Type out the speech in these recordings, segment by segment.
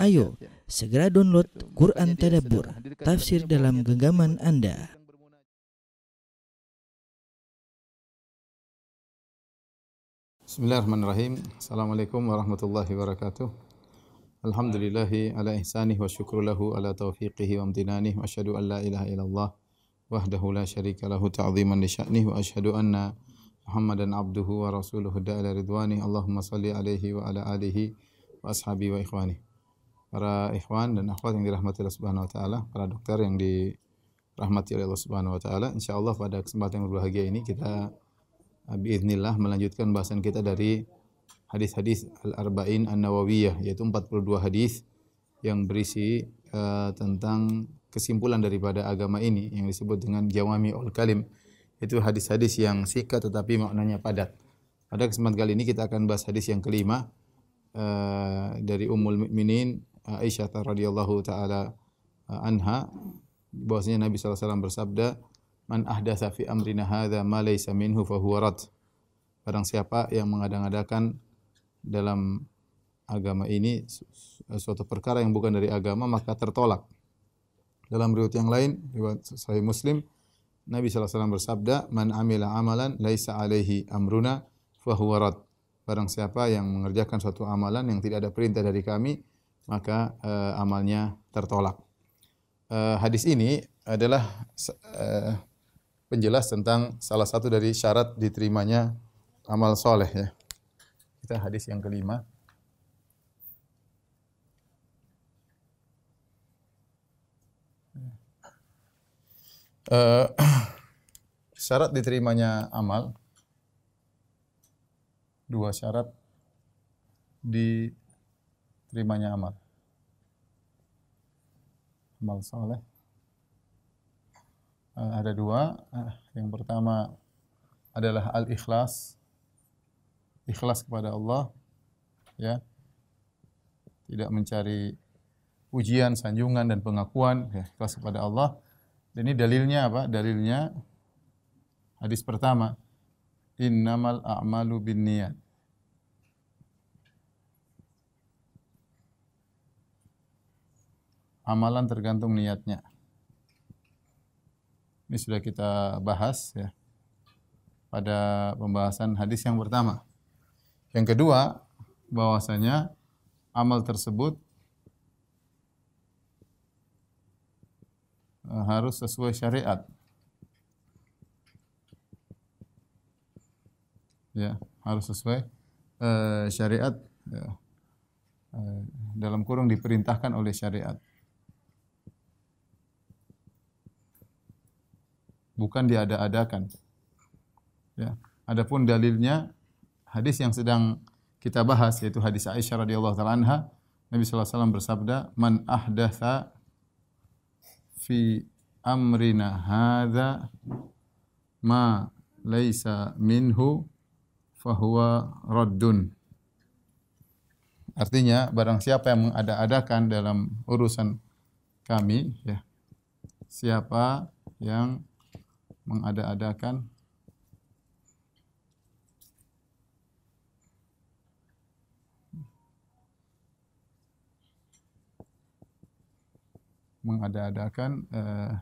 Ayo, segera download Quran Tadabbur, tafsir dalam genggaman Anda. Bismillahirrahmanirrahim. Assalamualaikum warahmatullahi wabarakatuh. Alhamdulillahi ala ihsanih wa syukru lahu ala taufiqihi wa amtinanih wa asyhadu an la ilaha illallah wahdahu la syarika lahu ta'ziman li sya'nih wa asyhadu anna Muhammadan abduhu wa rasuluhu da'ala ridwani Allahumma salli alaihi wa ala alihi wa ashabi wa ikhwani. Para ikhwan dan akhwat yang dirahmati Allah Subhanahu wa taala, para dokter yang dirahmati oleh Allah Subhanahu wa taala, insyaallah pada kesempatan yang berbahagia ini kita biiznillah melanjutkan bahasan kita dari hadis-hadis Al-Arba'in An-Nawawiyah yaitu 42 hadis yang berisi uh, tentang kesimpulan daripada agama ini yang disebut dengan jawami ul kalim itu hadis-hadis yang singkat tetapi maknanya padat. Pada kesempatan kali ini kita akan bahas hadis yang kelima uh, dari Ummul Mukminin Aisyah radhiyallahu taala uh, anha bahwasanya Nabi SAW bersabda Man ahdatsa fi amrina hadza ma laysa minhu fa huwa rad. Barang siapa yang mengadang-adakan dalam agama ini suatu perkara yang bukan dari agama maka tertolak. Dalam riwayat yang lain, riwayat Sahih Muslim, Nabi SAW bersabda, "Man amila amalan laisa alaihi amruna fa huwa rad." Barang siapa yang mengerjakan suatu amalan yang tidak ada perintah dari kami, maka uh, amalnya tertolak. Uh, hadis ini adalah uh, penjelas tentang salah satu dari syarat diterimanya amal soleh ya. Kita hadis yang kelima. Uh, syarat diterimanya amal dua syarat diterimanya amal amal soleh uh, ada dua. Uh, yang pertama adalah al-ikhlas. Ikhlas kepada Allah ya. Tidak mencari pujian, sanjungan dan pengakuan, ya, ikhlas kepada Allah. Dan ini dalilnya apa? Dalilnya hadis pertama, innamal a'malu binniyat. Amalan tergantung niatnya. Ini sudah kita bahas ya pada pembahasan hadis yang pertama. Yang kedua, bahwasanya amal tersebut eh, harus sesuai syariat. Ya, harus sesuai uh, syariat ya. uh, dalam kurung diperintahkan oleh syariat. Bukan diada-adakan. Ya. Adapun dalilnya hadis yang sedang kita bahas yaitu hadis Aisyah radhiyallahu taala anha Nabi wasallam bersabda man ahdatha fi amrina hadza ma laisa minhu fahuwa raddun Artinya barang siapa yang mengada-adakan dalam urusan kami ya siapa yang mengada-adakan. Mengada-adakan eh,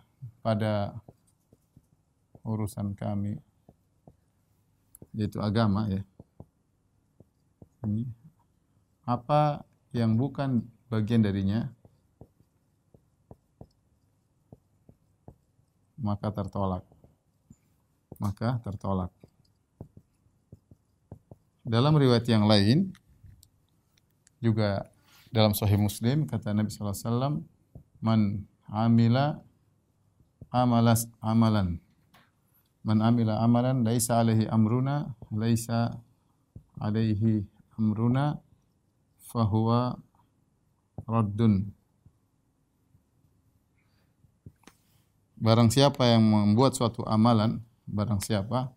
pada urusan kami yaitu agama ya. Ini apa yang bukan bagian darinya maka tertolak maka tertolak. Dalam riwayat yang lain juga dalam Sahih Muslim kata Nabi sallallahu alaihi wasallam man amila amalas amalan man amila amalan laisa alaihi amruna laisa alaihi amruna fahuwa raddun barang siapa yang membuat suatu amalan barang siapa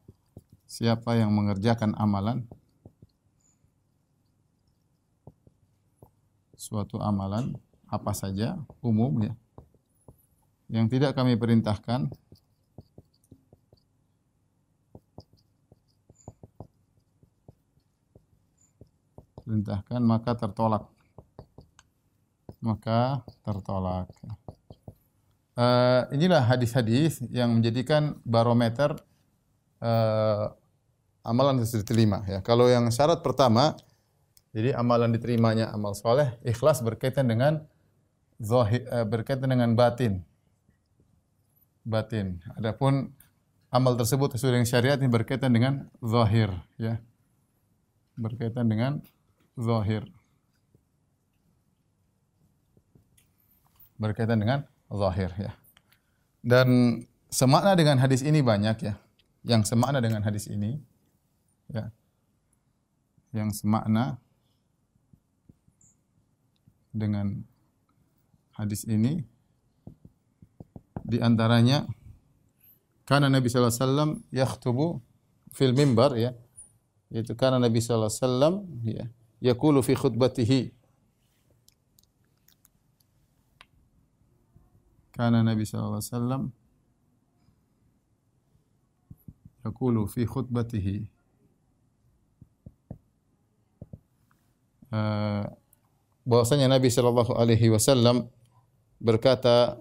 siapa yang mengerjakan amalan suatu amalan apa saja umum ya yang tidak kami perintahkan perintahkan maka tertolak maka tertolak. Uh, inilah hadis-hadis yang menjadikan barometer uh, amalan diterima. Ya. Kalau yang syarat pertama, jadi amalan diterimanya amal soleh, ikhlas berkaitan dengan zahir, uh, berkaitan dengan batin. Batin. Adapun amal tersebut sesuai dengan syariat ini berkaitan dengan zahir. Ya. Berkaitan dengan zahir. Berkaitan dengan zahir ya. Dan semakna dengan hadis ini banyak ya. Yang semakna dengan hadis ini ya. Yang semakna dengan hadis ini di antaranya karena Nabi sallallahu alaihi wasallam yakhtubu fil mimbar ya yaitu karena Nabi sallallahu alaihi wasallam ya yaqulu fi khutbatihi Karena Nabi wasallam yaqulu fi khutbatihi uh, bahwasanya Nabi sallallahu alaihi wasallam berkata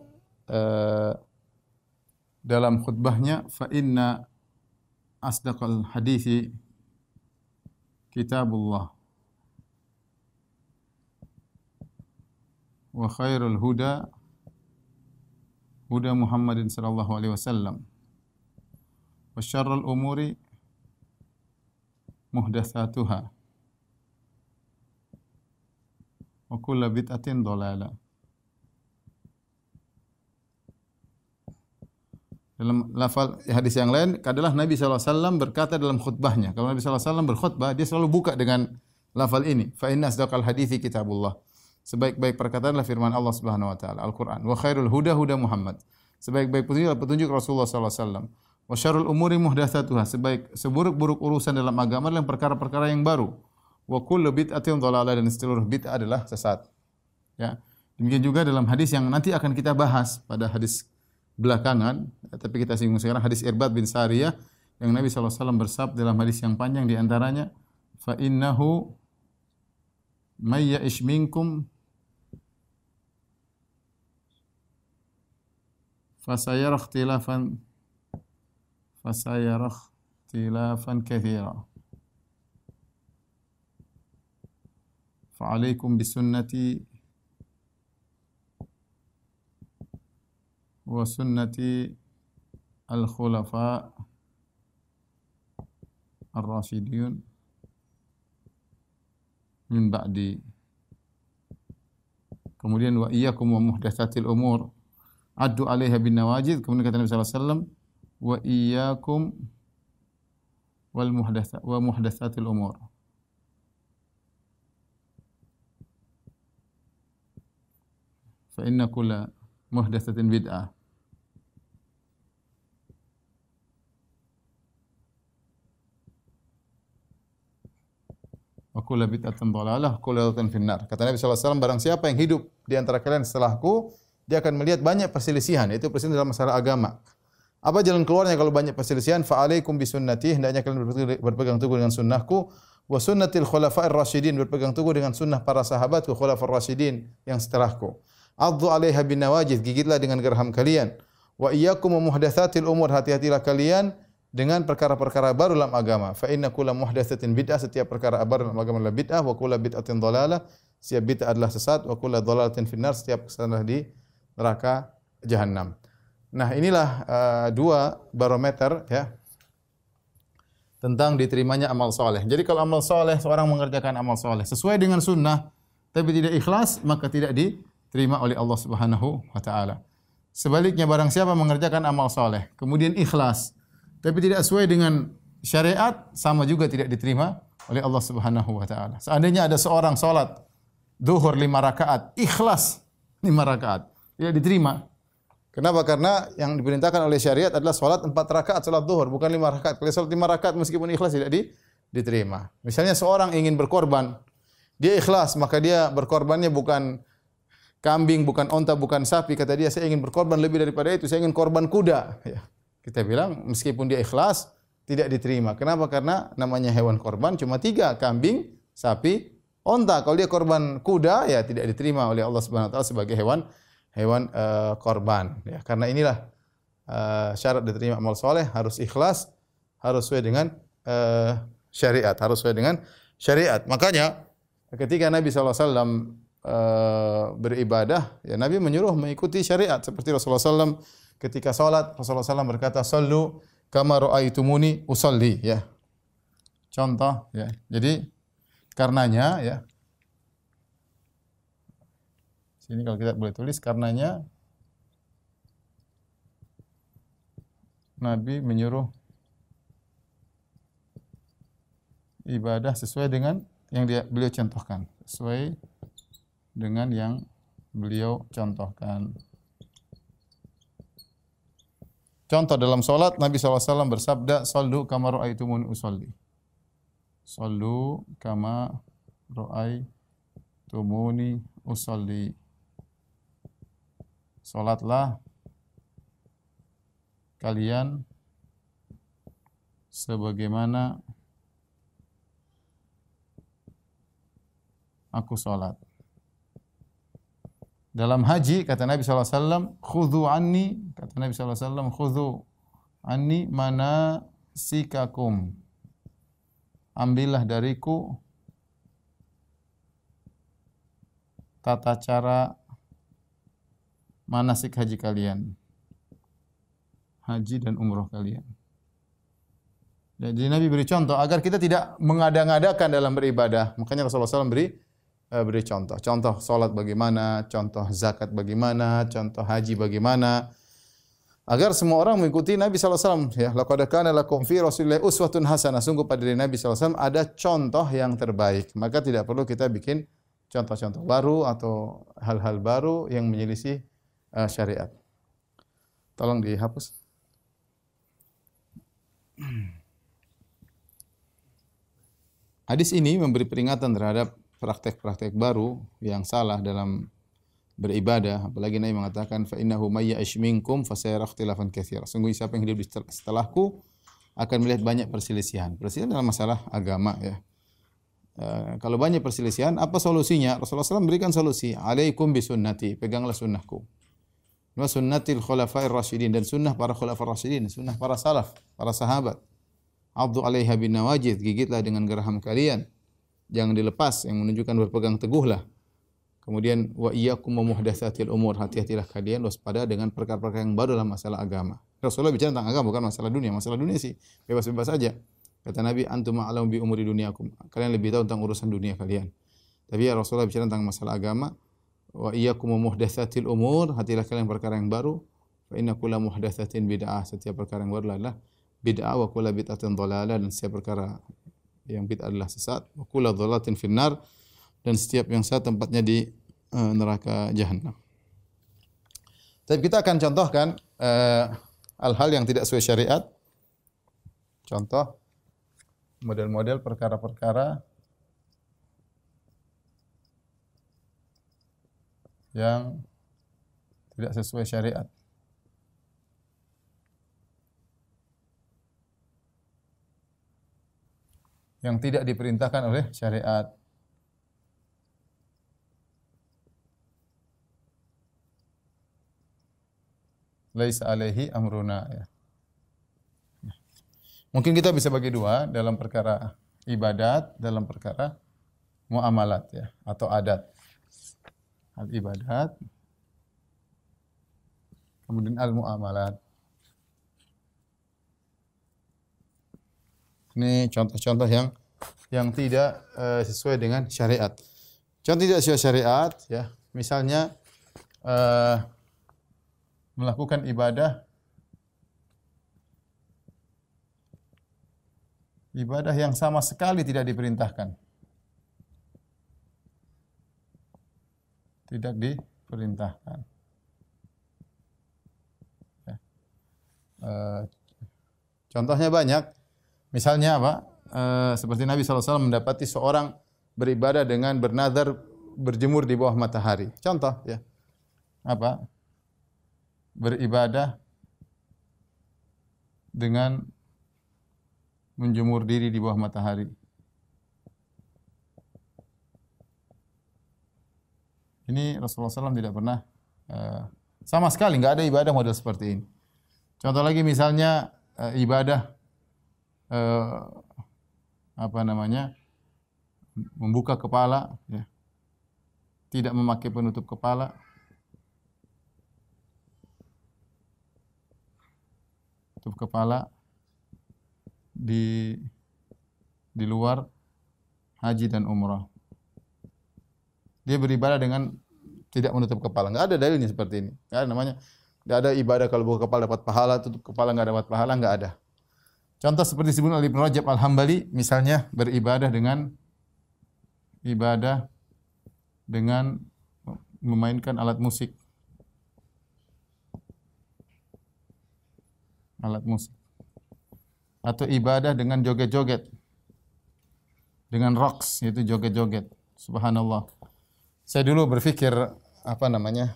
uh, dalam khutbahnya fa inna asdaqal hadithi kitabullah wa khairul huda Muhammadin sallallahu alaihi wasallam wa syarrul umuri muhdatsatuha wa kullu bid'atin dhalalah dalam lafal hadis yang lain adalah Nabi SAW berkata dalam khutbahnya. Kalau Nabi SAW berkhutbah, dia selalu buka dengan lafal ini. Fa inna asdaqal hadithi kitabullah. Sebaik-baik perkataan adalah firman Allah Subhanahu wa taala, Al-Qur'an. Wa khairul huda huda Muhammad. Sebaik-baik petunjuk adalah petunjuk Rasulullah sallallahu alaihi wasallam. Wa syarrul umuri muhdatsatuha. Sebaik seburuk-buruk urusan dalam agama adalah perkara-perkara yang baru. Wa kullu bid'atin dhalalah dan seluruh bid'ah adalah sesat. Ya. Demikian juga dalam hadis yang nanti akan kita bahas pada hadis belakangan, tapi kita singgung sekarang hadis Irbad bin Sariyah yang Nabi SAW bersabda dalam hadis yang panjang di antaranya, fa innahu may ya'ish minkum فسيرى اختلافا فسيرى اختلافا كثيرا. فعليكم بسنتي وسنة الخلفاء الراشدين من بعدي. كمولين وإياكم ومحدثات الأمور addu 'alaiha bin nawajid kemudian kata Nabi sallallahu alaihi wasallam wa iyyakum wal muhdatsa wa muhdatsatil umur. Fa inna kulla muhdatsatin bid'ah. Wa kullu bid'atin dhalalah kullu finnar kata Nabi sallallahu alaihi wasallam barang siapa yang hidup di antara kalian setelahku dia akan melihat banyak perselisihan, itu perselisihan dalam masalah agama. Apa jalan keluarnya kalau banyak perselisihan? Fa'alaikum bisunnati, hendaknya kalian berpegang teguh dengan sunnahku. Wa sunnatil khulafa'ir rasyidin. Berpegang teguh dengan sunnah para sahabat khulafa'ir rasyidin yang setelahku. Addu 'alaiha bin nawajid, gigitlah dengan geraham kalian. Wa iyyakum muhdatsatil umur, hati-hatilah kalian dengan perkara-perkara baru dalam agama. Fa inna kulla muhdatsatin bid'ah, setiap perkara baru dalam agama adalah bid'ah, wa kulla bid'atin dhalalah, setiap bid'ah adalah sesat, wa kulla dhalalatin finnar, setiap kesalahan di neraka jahanam. Nah, inilah uh, dua barometer ya tentang diterimanya amal soleh. Jadi kalau amal soleh, seorang mengerjakan amal soleh sesuai dengan sunnah, tapi tidak ikhlas, maka tidak diterima oleh Allah Subhanahu wa taala. Sebaliknya barang siapa mengerjakan amal soleh, kemudian ikhlas, tapi tidak sesuai dengan syariat, sama juga tidak diterima oleh Allah Subhanahu wa taala. Seandainya ada seorang salat duhur lima rakaat, ikhlas lima rakaat, tidak diterima. Kenapa? Karena yang diperintahkan oleh syariat adalah sholat empat rakaat sholat duhur, bukan lima rakaat. Kalau sholat lima rakaat meskipun ikhlas tidak di, diterima. Misalnya seorang ingin berkorban, dia ikhlas, maka dia berkorbannya bukan kambing, bukan onta, bukan sapi. Kata dia, saya ingin berkorban lebih daripada itu. Saya ingin korban kuda. Ya. Kita bilang, meskipun dia ikhlas, tidak diterima. Kenapa? Karena namanya hewan korban cuma tiga, kambing, sapi, Onta kalau dia korban kuda ya tidak diterima oleh Allah Subhanahu wa taala sebagai hewan hewan uh, korban ya. Karena inilah uh, syarat diterima amal soleh harus ikhlas, harus sesuai dengan uh, syariat, harus sesuai dengan syariat. Makanya ketika Nabi SAW uh, beribadah, ya Nabi menyuruh mengikuti syariat seperti Rasulullah SAW ketika salat Rasulullah SAW berkata, "Sallu kama ra'aitumuni usalli." Ya. Contoh ya. Jadi Karenanya ya. Sini kalau kita boleh tulis karenanya Nabi menyuruh ibadah sesuai dengan yang dia beliau contohkan, sesuai dengan yang beliau contohkan. Contoh dalam solat Nabi SAW bersabda, Sallu kamaru aitumun usalli. Sallu kama ro'ai tumuni usalli. Salatlah kalian sebagaimana aku salat. Dalam haji kata Nabi SAW, khudhu anni, kata Nabi SAW, khudhu anni mana sikakum ambillah dariku tata cara manasik haji kalian. Haji dan umroh kalian. Jadi Nabi beri contoh agar kita tidak mengada-ngadakan dalam beribadah. Makanya Rasulullah SAW beri uh, beri contoh. Contoh solat bagaimana, contoh zakat bagaimana, contoh haji bagaimana agar semua orang mengikuti Nabi SAW. Ya, laqad kana lakum fi Rasulillah uswatun hasanah. Sungguh pada diri Nabi SAW ada contoh yang terbaik. Maka tidak perlu kita bikin contoh-contoh baru atau hal-hal baru yang menyelisih uh, syariat. Tolong dihapus. Hadis ini memberi peringatan terhadap praktek-praktek baru yang salah dalam beribadah apalagi Nabi mengatakan fa innahu may ya'ish minkum fa sayara ikhtilafan katsira sungguh siapa yang hidup setelahku akan melihat banyak perselisihan perselisihan dalam masalah agama ya Uh, kalau banyak perselisihan, apa solusinya? Rasulullah SAW berikan solusi. Alaikum bisunnati. Peganglah sunnahku. Wa sunnatil khulafair rasyidin. Dan sunnah para khulafair rasyidin. Sunnah para salaf, para sahabat. Abdu alaiha bin nawajid. Gigitlah dengan geraham kalian. Jangan dilepas. Yang menunjukkan berpegang teguhlah. Kemudian wa iyyakum muhdatsatil umur. Hati-hatilah kalian waspada dengan perkara-perkara yang baru dalam masalah agama. Rasulullah bicara tentang agama bukan masalah dunia. Masalah dunia sih bebas-bebas saja. Kata Nabi, antum a'lamu bi umuri dunyakum. Kalian lebih tahu tentang urusan dunia kalian. Tapi ya Rasulullah bicara tentang masalah agama. Wa iyyakum muhdatsatil umur. Hati-hatilah kalian perkara yang baru. Fa inna kulla muhdatsatin bid'ah. Setiap perkara yang baru adalah bid'ah wa kulla bid'atin dhalalah dan setiap perkara yang bid'ah adalah sesat. Wa kulla dhalalatin finnar dan setiap yang sah tempatnya di uh, neraka jahanam. Tapi kita akan contohkan eh, hal-hal yang tidak sesuai syariat. Contoh model-model perkara-perkara yang tidak sesuai syariat. Yang tidak diperintahkan oleh syariat. laisa alaihi amruna ya. Mungkin kita bisa bagi dua dalam perkara ibadat, dalam perkara muamalat ya atau adat. Al ibadat kemudian al muamalat. Ini contoh-contoh yang yang tidak uh, sesuai dengan syariat. Contoh tidak sesuai syariat ya. Misalnya uh, melakukan ibadah ibadah yang sama sekali tidak diperintahkan. Tidak diperintahkan. Ya. E, contohnya banyak. Misalnya apa? E, seperti Nabi SAW mendapati seorang beribadah dengan bernadar berjemur di bawah matahari. Contoh ya. Apa? beribadah dengan menjemur diri di bawah matahari. Ini Rasulullah SAW tidak pernah uh, sama sekali nggak ada ibadah model seperti ini. Contoh lagi misalnya uh, ibadah uh, apa namanya membuka kepala, ya. tidak memakai penutup kepala, tutup kepala di di luar haji dan umrah. Dia beribadah dengan tidak menutup kepala. Enggak ada dalilnya seperti ini. Enggak ada namanya. Enggak ada ibadah kalau buka kepala dapat pahala, tutup kepala enggak dapat pahala, enggak ada. Contoh seperti disebut oleh Ibnu Rajab Al-Hambali, misalnya beribadah dengan ibadah dengan memainkan alat musik. Alat musik. Atau ibadah dengan joget-joget. Dengan rocks, yaitu joget-joget. Subhanallah. Saya dulu berpikir apa namanya?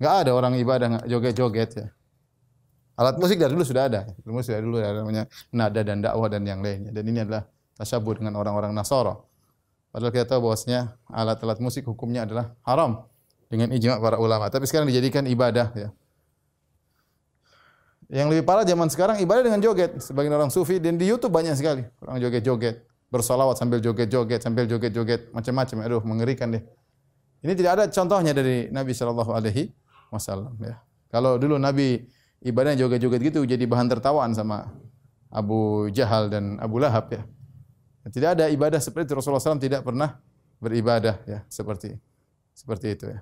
Enggak ada orang ibadah joget-joget ya. Alat musik dari dulu sudah ada. Alat musik dari dulu ada namanya nada dan dakwah dan yang lainnya. Dan ini adalah tasyabbuh dengan orang-orang Nasara. Padahal kita tahu bahwasanya alat-alat musik hukumnya adalah haram dengan ijma para ulama. Tapi sekarang dijadikan ibadah ya. Yang lebih parah zaman sekarang ibadah dengan joget. Sebagian orang sufi dan di YouTube banyak sekali orang joget-joget bersolawat sambil joget-joget, sambil joget-joget, macam-macam. Aduh, mengerikan deh. Ini tidak ada contohnya dari Nabi Shallallahu Alaihi Wasallam. Ya. Kalau dulu Nabi ibadahnya joget-joget gitu, jadi bahan tertawaan sama Abu Jahal dan Abu Lahab ya. Tidak ada ibadah seperti itu. Rasulullah SAW tidak pernah beribadah ya seperti seperti itu ya.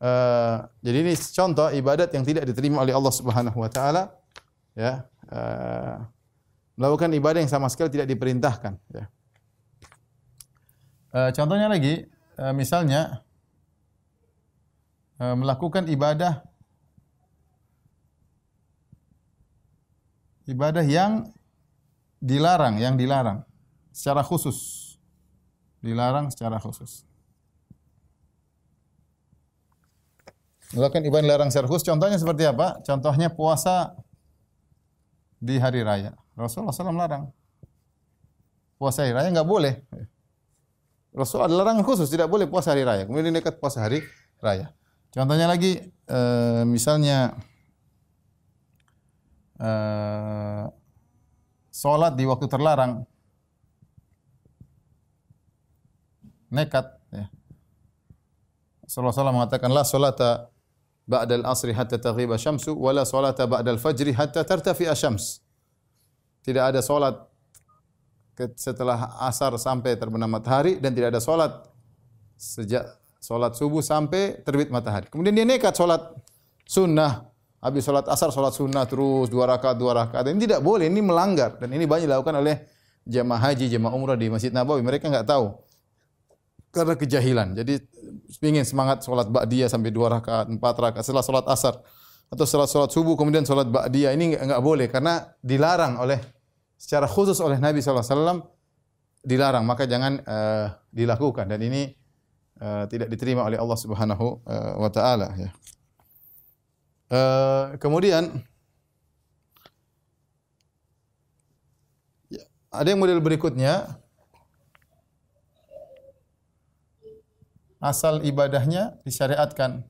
Uh, jadi ini contoh ibadat yang tidak diterima oleh Allah Subhanahu wa taala ya. Uh, melakukan ibadah yang sama sekali tidak diperintahkan. Ya. E, contohnya lagi, e, misalnya e, melakukan ibadah ibadah yang dilarang, yang dilarang secara khusus. Dilarang secara khusus. Melakukan ibadah dilarang secara khusus, contohnya seperti apa? Contohnya puasa di hari raya. Rasulullah SAW larang. Puasa hari raya enggak boleh. Rasul ada larangan khusus, tidak boleh puasa hari raya. Kemudian dekat puasa hari raya. Contohnya lagi, e, misalnya e, sholat di waktu terlarang, nekat. Ya. Rasulullah SAW mengatakan, La sholata ba'dal asri hatta taghiba syamsu, wa la sholata ba'dal fajri hatta tartafi'a syams. Tidak ada solat setelah asar sampai terbenam matahari dan tidak ada solat sejak solat subuh sampai terbit matahari. Kemudian dia nekat solat sunnah. Habis solat asar, solat sunnah terus dua rakaat, dua rakaat. Ini tidak boleh, ini melanggar. Dan ini banyak dilakukan oleh jemaah haji, jemaah umrah di Masjid Nabawi. Mereka enggak tahu. Karena kejahilan. Jadi ingin semangat solat ba'diyah sampai dua rakaat, empat rakaat. Setelah solat asar, atau salat salat subuh kemudian salat ba'diyah ini enggak boleh karena dilarang oleh secara khusus oleh Nabi wasallam dilarang maka jangan uh, dilakukan dan ini uh, tidak diterima oleh Allah Subhanahu uh, wa taala ya. Uh, kemudian ya, ada yang model berikutnya asal ibadahnya disyariatkan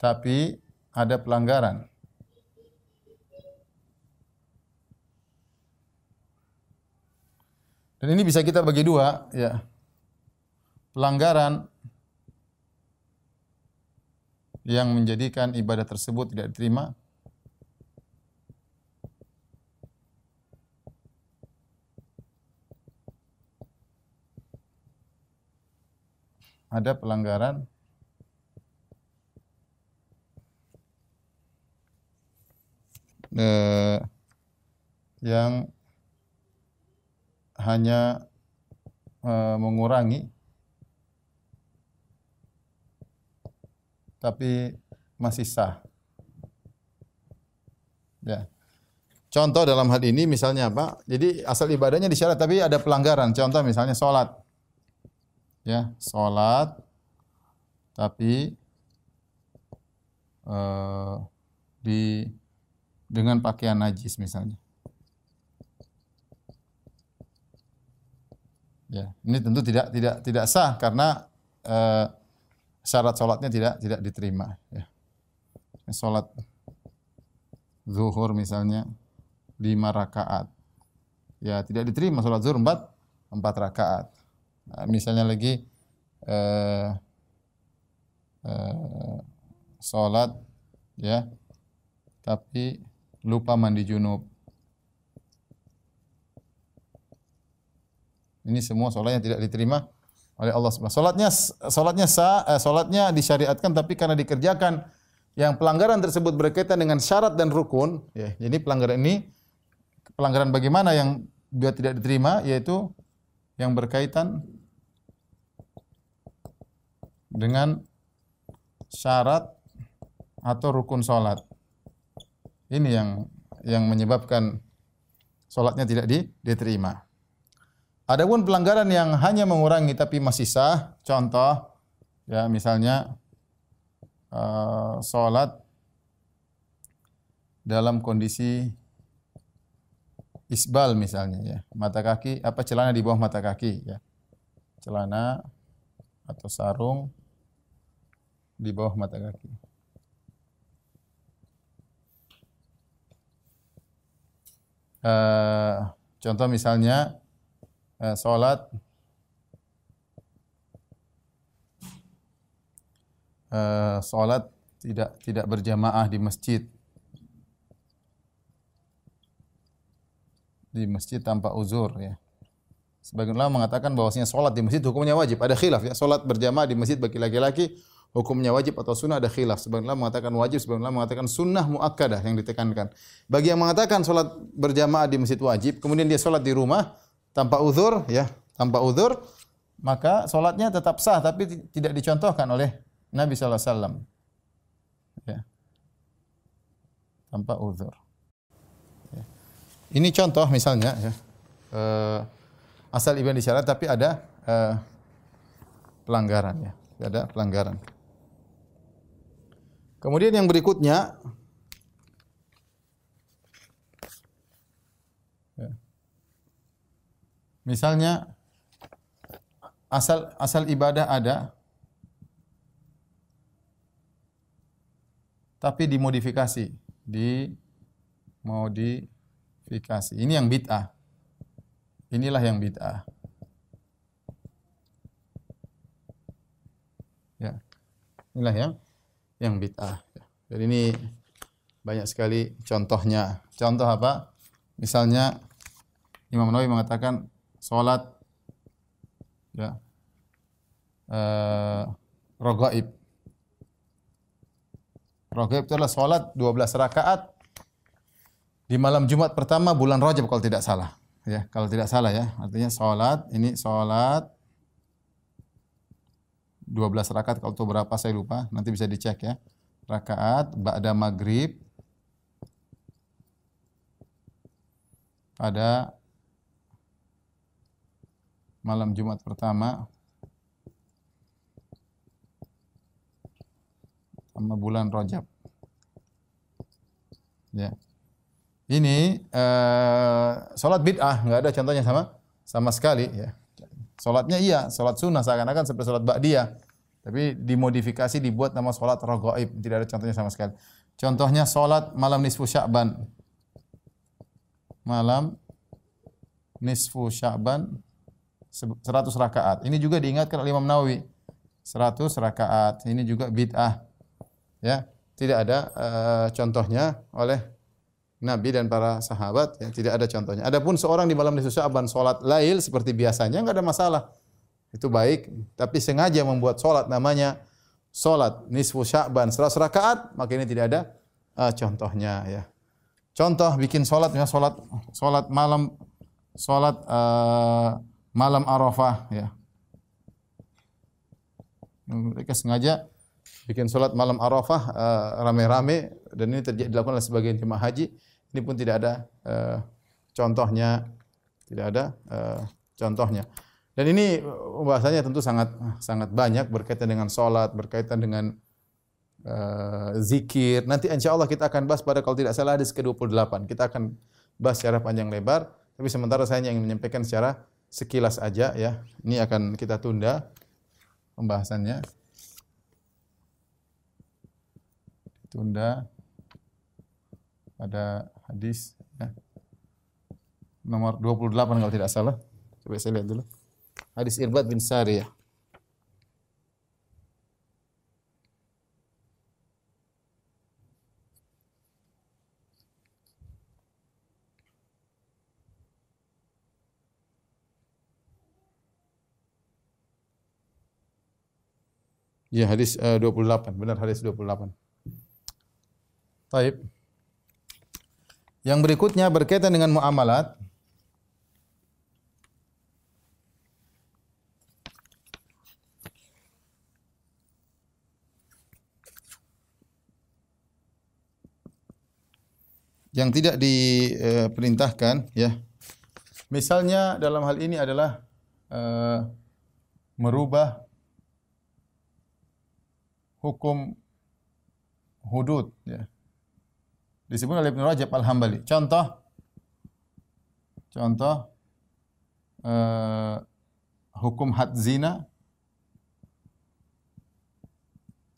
tapi ada pelanggaran. Dan ini bisa kita bagi dua, ya. Pelanggaran yang menjadikan ibadah tersebut tidak diterima ada pelanggaran eh, yang hanya eh, mengurangi tapi masih sah. Ya. Contoh dalam hal ini misalnya apa? Jadi asal ibadahnya disyarat tapi ada pelanggaran. Contoh misalnya sholat. Ya, sholat tapi uh, di dengan pakaian najis misalnya. Ya, ini tentu tidak tidak tidak sah karena uh, syarat sholatnya tidak tidak diterima. Ya. Sholat zuhur misalnya lima rakaat, ya tidak diterima sholat zuhur empat empat rakaat. Nah, misalnya lagi uh, uh, sholat ya, tapi lupa mandi junub Ini semua solat yang tidak diterima oleh Allah Subhanahu Salatnya salatnya sah, eh, salatnya disyariatkan tapi karena dikerjakan yang pelanggaran tersebut berkaitan dengan syarat dan rukun, ya. Jadi pelanggaran ini pelanggaran bagaimana yang dia tidak diterima yaitu yang berkaitan dengan syarat atau rukun salat. Ini yang yang menyebabkan salatnya tidak diterima. Adapun pelanggaran yang hanya mengurangi tapi masih sah, contoh ya misalnya uh, salat dalam kondisi isbal misalnya ya, mata kaki apa celana di bawah mata kaki ya. Celana atau sarung di bawah mata kaki. Uh, contoh misalnya eh, salat eh, salat tidak tidak berjamaah di masjid di masjid tanpa uzur ya. Sebagian ulama mengatakan bahwasanya salat di masjid hukumnya wajib. Ada khilaf ya. Salat berjamaah di masjid bagi laki-laki hukumnya wajib atau sunnah ada khilaf. Sebagian ulama mengatakan wajib, sebagian ulama mengatakan sunnah muakkadah yang ditekankan. Bagi yang mengatakan salat berjamaah di masjid wajib, kemudian dia salat di rumah, tanpa uzur ya, tanpa uzur maka solatnya tetap sah tapi tidak dicontohkan oleh Nabi sallallahu alaihi wasallam. Ya. Tanpa uzur. Ya. Ini contoh misalnya ya. Uh, asal ibadah disyarat tapi ada uh, pelanggaran ya. Ada pelanggaran. Kemudian yang berikutnya Misalnya asal asal ibadah ada tapi dimodifikasi, di modifikasi. Ini yang bid'ah. Inilah yang bid'ah. Ya. Inilah yang yang bid'ah. Jadi ini banyak sekali contohnya. Contoh apa? Misalnya Imam Nawawi mengatakan salat ya uh, rogaib. Rogaib itu adalah salat 12 rakaat di malam Jumat pertama bulan Rajab kalau tidak salah. Ya, kalau tidak salah ya. Artinya salat ini salat 12 rakaat kalau itu berapa saya lupa, nanti bisa dicek ya. Rakaat ba'da maghrib pada malam Jumat pertama sama bulan Rajab. Ya. Ini uh, salat bid'ah, nggak ada contohnya sama sama sekali ya. Salatnya iya, salat sunnah seakan-akan seperti salat ba'diyah. Tapi dimodifikasi dibuat nama salat raghaib, tidak ada contohnya sama sekali. Contohnya salat malam nisfu Sya'ban. Malam nisfu Sya'ban 100 rakaat. Ini juga diingatkan oleh Imam Nawawi. 100 rakaat. Ini juga bid'ah. Ya, tidak ada uh, contohnya oleh Nabi dan para sahabat ya, tidak ada contohnya. Adapun seorang di malam nisfu Sya'ban salat lail seperti biasanya enggak ada masalah. Itu baik, tapi sengaja membuat salat namanya salat nisfu Sya'ban 100 rakaat, maka ini tidak ada uh, contohnya ya. Contoh bikin salat ya salat salat malam salat uh, malam Arafah ya. Mereka sengaja bikin sholat malam Arafah uh, rame-rame dan ini terjadi dilakukan oleh sebagian jemaah haji. Ini pun tidak ada uh, contohnya, tidak ada uh, contohnya. Dan ini bahasanya tentu sangat sangat banyak berkaitan dengan sholat, berkaitan dengan uh, zikir. Nanti insya Allah kita akan bahas pada kalau tidak salah hadis ke-28. Kita akan bahas secara panjang lebar. Tapi sementara saya ingin menyampaikan secara sekilas aja ya. Ini akan kita tunda pembahasannya. Tunda pada hadis ya. nomor 28 kalau tidak salah. Coba saya lihat dulu. Hadis Irbad bin Sariyah. Ya, hadis uh, 28. Benar hadis 28. Taib. Yang berikutnya berkaitan dengan muamalat. Yang tidak diperintahkan ya. Misalnya dalam hal ini adalah uh, merubah hukum hudud ya. Disebut oleh Ibnu Rajab Al-Hambali. Contoh contoh uh, hukum had zina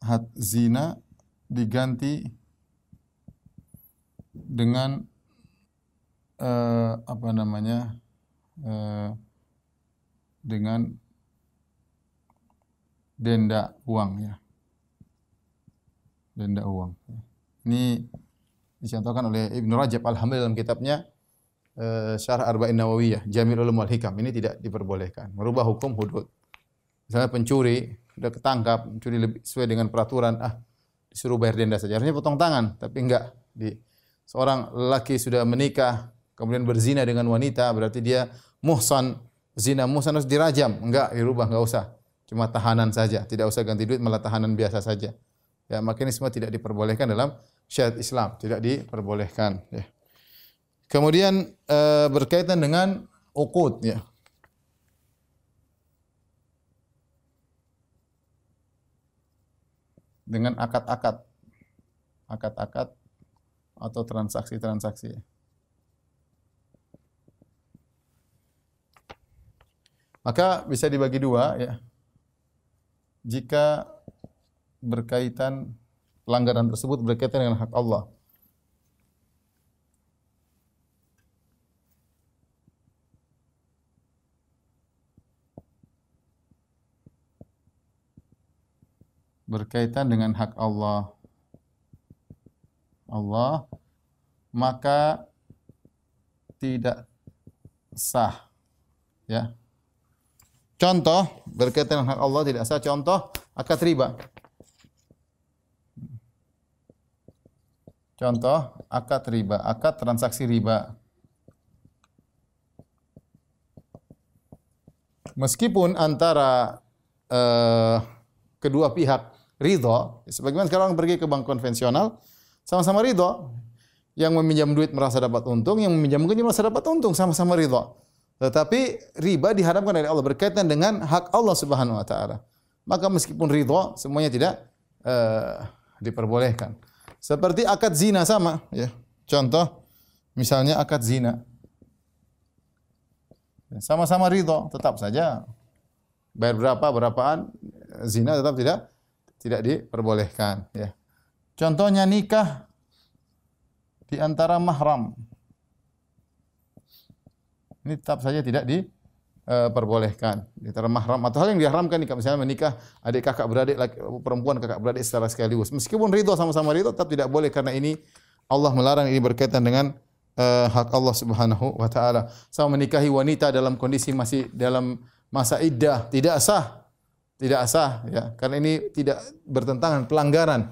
had zina diganti dengan uh, apa namanya uh, dengan denda uang ya denda uang. Ini dicontohkan oleh Ibnu Rajab Al-Hambali dalam kitabnya uh, Syarah Arba'in Nawawiyah, Jami'ul Ulum wal Hikam. Ini tidak diperbolehkan. Merubah hukum hudud. Misalnya pencuri sudah ketangkap, mencuri lebih sesuai dengan peraturan, ah disuruh bayar denda saja. Harusnya potong tangan, tapi enggak. Di seorang lelaki sudah menikah, kemudian berzina dengan wanita, berarti dia muhsan, zina muhsan harus dirajam. Enggak, dirubah, enggak usah. Cuma tahanan saja, tidak usah ganti duit, malah tahanan biasa saja. Ya, maka ini semua tidak diperbolehkan dalam syariat Islam, tidak diperbolehkan ya. Kemudian e, berkaitan dengan uqud ya. Dengan akad-akad akad-akad atau transaksi-transaksi. Maka bisa dibagi dua ya. Jika berkaitan pelanggaran tersebut berkaitan dengan hak Allah. Berkaitan dengan hak Allah. Allah maka tidak sah ya. Contoh berkaitan dengan hak Allah tidak sah contoh akad riba. Contoh akad riba, akad transaksi riba. Meskipun antara uh, kedua pihak ridho, sebagaimana sekarang pergi ke bank konvensional, sama-sama ridho. Yang meminjam duit merasa dapat untung, yang meminjam juga merasa dapat untung, sama-sama ridho. Tetapi riba diharapkan dari Allah berkaitan dengan hak Allah Subhanahu wa taala. Maka meskipun ridho, semuanya tidak uh, diperbolehkan. Seperti akad zina sama, ya. Contoh, misalnya akad zina. Sama-sama ridho, tetap saja bayar berapa berapaan zina tetap tidak tidak diperbolehkan, ya. Contohnya nikah di antara mahram. Ini tetap saja tidak di uh, perbolehkan. Di antara mahram atau hal yang diharamkan nikah misalnya menikah adik kakak beradik laki, perempuan kakak beradik secara sekaligus. Meskipun ridho sama-sama ridho tetap tidak boleh karena ini Allah melarang ini berkaitan dengan uh, hak Allah Subhanahu wa taala. Sama menikahi wanita dalam kondisi masih dalam masa iddah tidak sah. Tidak sah ya. Karena ini tidak bertentangan pelanggaran.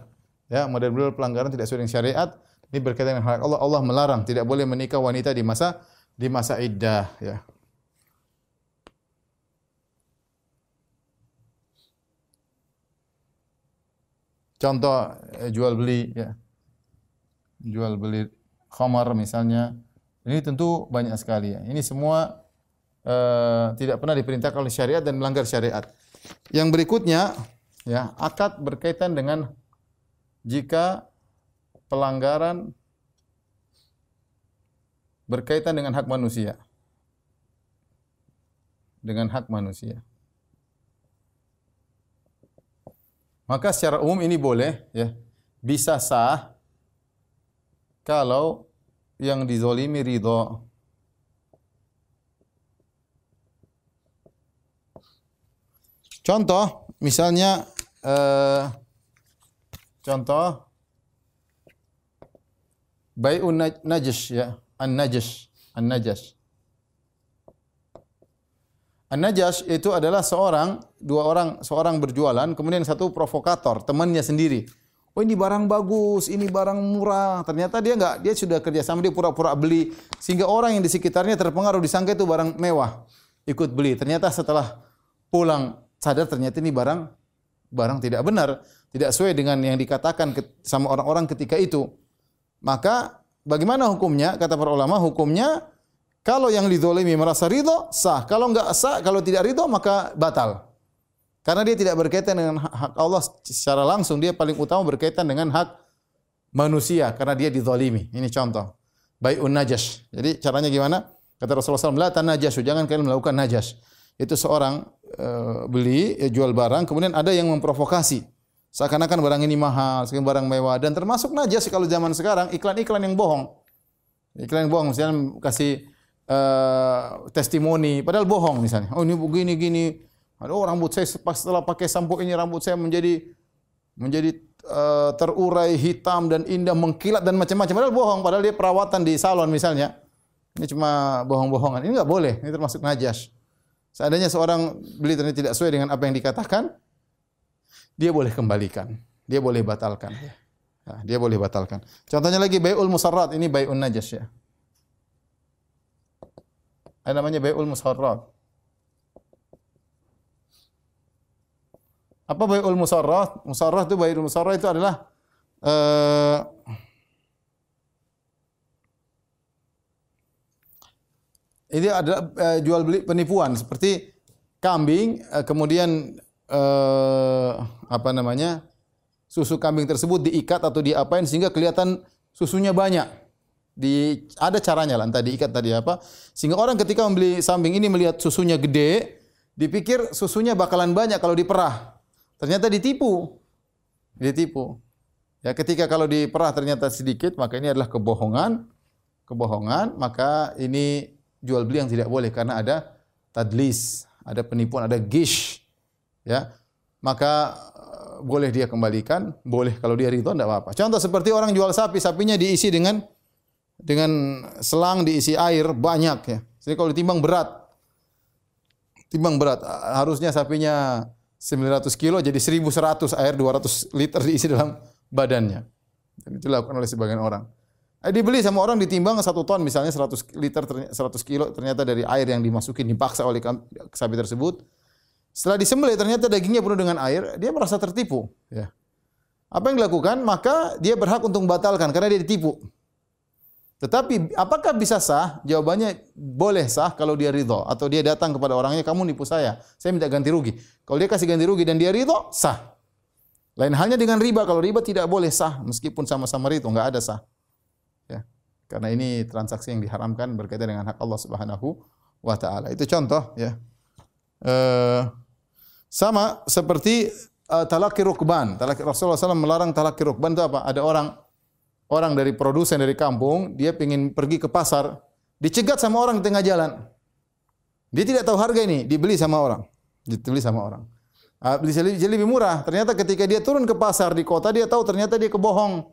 Ya model-model pelanggaran tidak sesuai dengan syariat. Ini berkaitan dengan hak Allah. Allah melarang. Tidak boleh menikah wanita di masa di masa iddah ya Contoh eh, jual beli ya. Jual beli khamar misalnya. Ini tentu banyak sekali ya. Ini semua uh, tidak pernah diperintahkan oleh syariat dan melanggar syariat. Yang berikutnya ya, akad berkaitan dengan jika pelanggaran berkaitan dengan hak manusia. dengan hak manusia. Maka secara umum ini boleh ya. Bisa sah kalau yang dizolimi ridho. Contoh, misalnya eh, contoh bai'un najas ya, an-najas, an-najas. An-najas itu adalah seorang dua orang seorang berjualan, kemudian satu provokator, temannya sendiri. Oh ini barang bagus, ini barang murah. Ternyata dia enggak, dia sudah kerja sama dia pura-pura beli sehingga orang yang di sekitarnya terpengaruh disangka itu barang mewah, ikut beli. Ternyata setelah pulang sadar ternyata ini barang barang tidak benar, tidak sesuai dengan yang dikatakan sama orang-orang ketika itu. Maka bagaimana hukumnya? Kata para ulama, hukumnya kalau yang dizolimi merasa ridho, sah. Kalau enggak sah, kalau tidak ridho, maka batal. Karena dia tidak berkaitan dengan hak Allah secara langsung. Dia paling utama berkaitan dengan hak manusia. Karena dia dizolimi. Ini contoh. Bai'un najas. Jadi caranya gimana? Kata Rasulullah SAW, La najasu. Jangan kalian melakukan najas. Itu seorang uh, beli, ya, jual barang, kemudian ada yang memprovokasi. Seakan-akan barang ini mahal, seakan barang mewah. Dan termasuk najas kalau zaman sekarang, iklan-iklan yang bohong. Iklan yang bohong. Misalnya kasih uh, testimoni, padahal bohong misalnya. Oh ini begini gini. Ada oh, rambut saya setelah pakai sampo ini rambut saya menjadi menjadi uh, terurai hitam dan indah mengkilat dan macam-macam. Padahal bohong, padahal dia perawatan di salon misalnya. Ini cuma bohong-bohongan. Ini enggak boleh, ini termasuk najas. Seandainya seorang beli ternyata tidak sesuai dengan apa yang dikatakan, dia boleh kembalikan, dia boleh batalkan. Nah, dia boleh batalkan. Contohnya lagi bayul musarrat, ini bayul najas ya. Ada namanya bai'ul musarrat. Apa bai'ul musarrat? Musarrat itu bai'ul musarrat itu adalah uh, ini adalah uh, jual beli penipuan seperti kambing uh, kemudian uh, apa namanya susu kambing tersebut diikat atau diapain sehingga kelihatan susunya banyak di ada caranya lah entah diikat tadi apa sehingga orang ketika membeli sambing ini melihat susunya gede dipikir susunya bakalan banyak kalau diperah. Ternyata ditipu. Ditipu. Ya ketika kalau diperah ternyata sedikit maka ini adalah kebohongan. Kebohongan maka ini jual beli yang tidak boleh karena ada tadlis ada penipuan ada gish. Ya maka eh, boleh dia kembalikan. Boleh kalau dia ridho tidak apa-apa. Contoh seperti orang jual sapi sapinya diisi dengan dengan selang diisi air banyak ya. Jadi kalau ditimbang berat, timbang berat, harusnya sapinya 900 kilo jadi 1100 air 200 liter diisi dalam badannya. Dan itu dilakukan oleh sebagian orang. Eh, dibeli sama orang ditimbang satu ton misalnya 100 liter 100 kilo ternyata dari air yang dimasukin dipaksa oleh sapi tersebut. Setelah disembelih ternyata dagingnya penuh dengan air, dia merasa tertipu. Ya. Apa yang dilakukan? Maka dia berhak untuk membatalkan karena dia ditipu. Tetapi apakah bisa sah? Jawabannya boleh sah kalau dia ridho atau dia datang kepada orangnya kamu nipu saya, saya minta ganti rugi. Kalau dia kasih ganti rugi dan dia ridho, sah. Lain halnya dengan riba, kalau riba tidak boleh sah meskipun sama-sama ridho, enggak ada sah. Ya. Karena ini transaksi yang diharamkan berkaitan dengan hak Allah Subhanahu wa taala. Itu contoh ya. Uh, sama seperti uh, talaki rukban. Talaki Rasulullah SAW melarang talaki rukban itu apa? Ada orang orang dari produsen dari kampung, dia ingin pergi ke pasar, dicegat sama orang di tengah jalan. Dia tidak tahu harga ini, dibeli sama orang. Dibeli sama orang. Uh, beli jadi lebih murah. Ternyata ketika dia turun ke pasar di kota, dia tahu ternyata dia kebohong.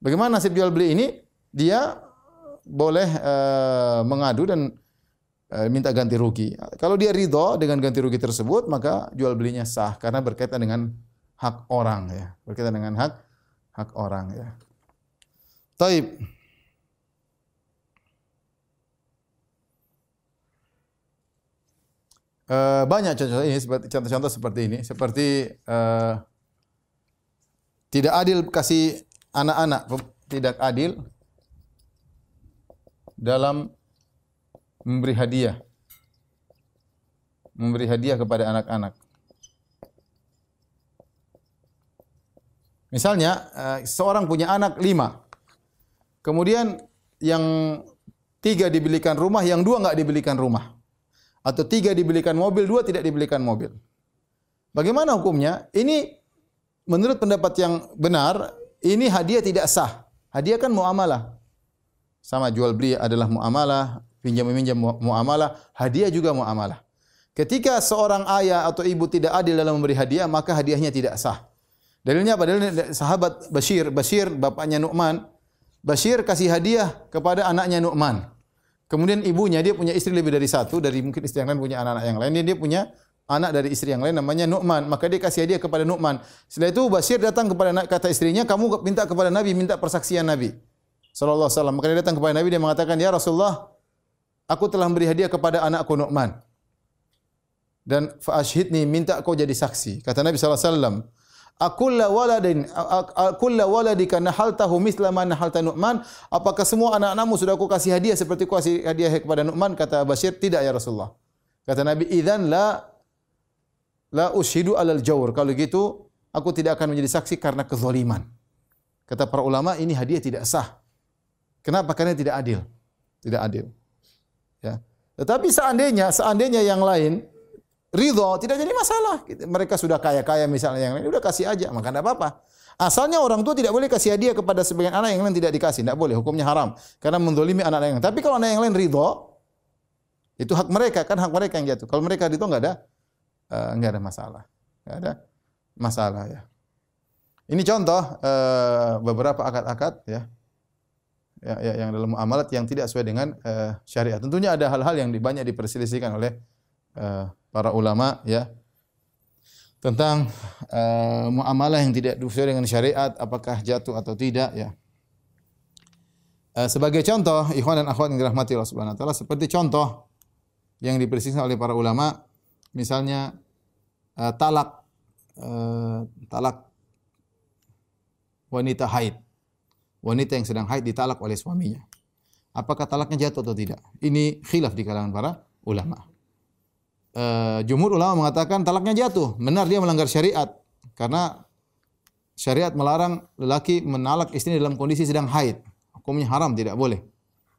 Bagaimana nasib jual beli ini? Dia boleh uh, mengadu dan uh, minta ganti rugi. Kalau dia ridho dengan ganti rugi tersebut, maka jual belinya sah karena berkaitan dengan hak orang ya, berkaitan dengan hak hak orang ya. Taib. Uh, banyak contoh ini contoh-contoh seperti ini. Seperti uh, tidak adil kasih anak-anak. Tidak adil dalam memberi hadiah. Memberi hadiah kepada anak-anak. Misalnya uh, seorang punya anak lima Kemudian yang tiga dibelikan rumah, yang dua nggak dibelikan rumah. atau tiga dibelikan mobil, dua tidak dibelikan mobil. Bagaimana hukumnya? Ini menurut pendapat yang benar, ini hadiah tidak sah. Hadiah kan muamalah. Sama jual beli adalah muamalah, pinjam meminjam muamalah, hadiah juga muamalah. Ketika seorang ayah atau ibu tidak adil dalam memberi hadiah, maka hadiahnya tidak sah. Dalilnya apa? Dalilnya sahabat Bashir, Bashir bapaknya Nu'man, Bashir kasih hadiah kepada anaknya Nu'man. Kemudian ibunya dia punya istri lebih dari satu, dari mungkin istri yang lain punya anak-anak yang lain. Dia, dia punya anak dari istri yang lain namanya Nu'man. Maka dia kasih hadiah kepada Nu'man. Setelah itu Basir datang kepada kata istrinya, kamu minta kepada Nabi, minta persaksian Nabi. Sallallahu alaihi wasallam. Maka dia datang kepada Nabi, dia mengatakan, Ya Rasulullah, aku telah memberi hadiah kepada anakku Nu'man. Dan fa'ashhidni, minta kau jadi saksi. Kata Nabi sallallahu alaihi wasallam, Akulla waladin akulla waladika nahaltahu misla ma nahalta Nu'man. Apakah semua anak-anakmu sudah aku kasih hadiah seperti aku kasih hadiah kepada Nu'man? Kata Bashir tidak ya Rasulullah. Kata Nabi idzan la la ushidu alal jawr. Kalau gitu aku tidak akan menjadi saksi karena kezaliman. Kata para ulama ini hadiah tidak sah. Kenapa? Karena tidak adil. Tidak adil. Ya. Tetapi seandainya seandainya yang lain ridho, tidak jadi masalah. Mereka sudah kaya-kaya misalnya yang lain, udah kasih aja, maka tidak apa-apa. Asalnya orang tua tidak boleh kasih hadiah kepada sebagian anak yang lain tidak dikasih, tidak boleh, hukumnya haram. Karena mendolimi anak yang lain. Tapi kalau anak yang lain ridho, itu hak mereka, kan hak mereka yang jatuh. Kalau mereka ridho nggak ada, uh, nggak ada masalah, nggak ada masalah ya. Ini contoh uh, beberapa akad-akad ya, ya, ya, yang dalam amalat yang tidak sesuai dengan uh, syariat. Tentunya ada hal-hal yang banyak diperselisihkan oleh uh, para ulama ya tentang uh, muamalah yang tidak sesuai dengan syariat apakah jatuh atau tidak ya. Uh, sebagai contoh ikhwan dan akhwat yang dirahmati Allah Subhanahu wa taala seperti contoh yang dipersiskan oleh para ulama misalnya uh, talak uh, talak wanita haid. Wanita yang sedang haid ditalak oleh suaminya. Apakah talaknya jatuh atau tidak? Ini khilaf di kalangan para ulama uh, jumhur ulama mengatakan talaknya jatuh. Benar dia melanggar syariat karena syariat melarang lelaki menalak istri dalam kondisi sedang haid. Hukumnya haram, tidak boleh.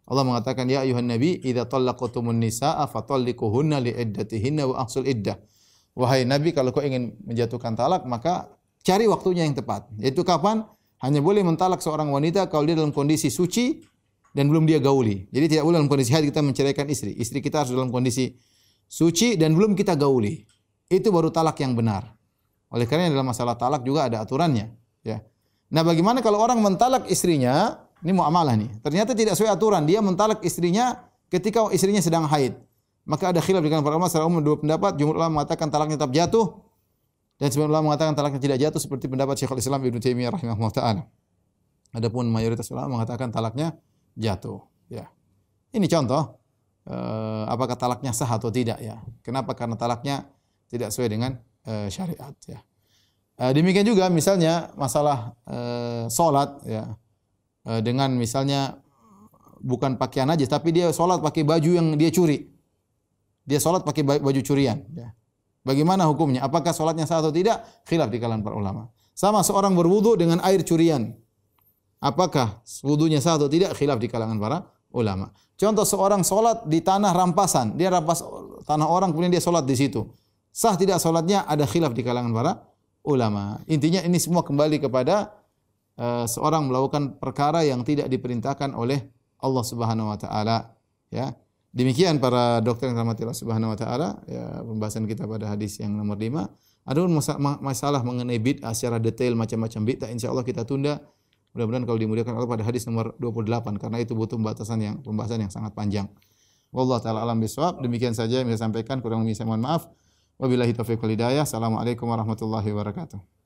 Allah mengatakan ya ayuhan nabi idza talaqtumun nisaa fatalliquhunna liiddatihinna wa ahsul iddah. Wahai nabi kalau kau ingin menjatuhkan talak maka cari waktunya yang tepat. Yaitu kapan? Hanya boleh mentalak seorang wanita kalau dia dalam kondisi suci dan belum dia gauli. Jadi tidak boleh dalam kondisi haid kita menceraikan istri. Istri kita harus dalam kondisi suci dan belum kita gauli. Itu baru talak yang benar. Oleh karena dalam masalah talak juga ada aturannya, ya. Nah, bagaimana kalau orang mentalak istrinya, ini muamalah nih. Ternyata tidak sesuai aturan, dia mentalak istrinya ketika istrinya sedang haid. Maka ada khilaf dengan para ulama secara umum dua pendapat, jumhur ulama mengatakan talaknya tetap jatuh dan sebagian ulama mengatakan talaknya tidak jatuh seperti pendapat Syekhul Islam Ibnu Taimiyah rahimahullah taala. Adapun mayoritas ulama mengatakan talaknya jatuh, ya. Ini contoh uh, apakah talaknya sah atau tidak ya. Kenapa? Karena talaknya tidak sesuai dengan uh, syariat ya. Uh, demikian juga misalnya masalah uh, solat ya uh, dengan misalnya bukan pakaian aja tapi dia solat pakai baju yang dia curi. Dia solat pakai baju curian ya. Bagaimana hukumnya? Apakah solatnya sah atau tidak? Khilaf di kalangan para ulama. Sama seorang berwudu dengan air curian. Apakah wudunya sah atau tidak? Khilaf di kalangan para ulama. Contoh seorang solat di tanah rampasan, dia rampas tanah orang kemudian dia solat di situ. Sah tidak solatnya ada khilaf di kalangan para ulama. Intinya ini semua kembali kepada uh, seorang melakukan perkara yang tidak diperintahkan oleh Allah Subhanahu wa taala, ya. Demikian para dokter yang rahmati Allah Subhanahu wa taala, ya pembahasan kita pada hadis yang nomor 5. Adapun masalah mengenai bid'ah secara detail macam-macam bid'ah insyaallah kita tunda Mudah-mudahan kalau dimuliakan Allah pada hadis nomor 28 karena itu butuh pembahasan yang pembahasan yang sangat panjang. Wallahu taala alam bisawab. Demikian saja yang saya sampaikan kurang lebih saya mohon maaf. Wabillahi taufiq wal hidayah. Assalamualaikum warahmatullahi wabarakatuh.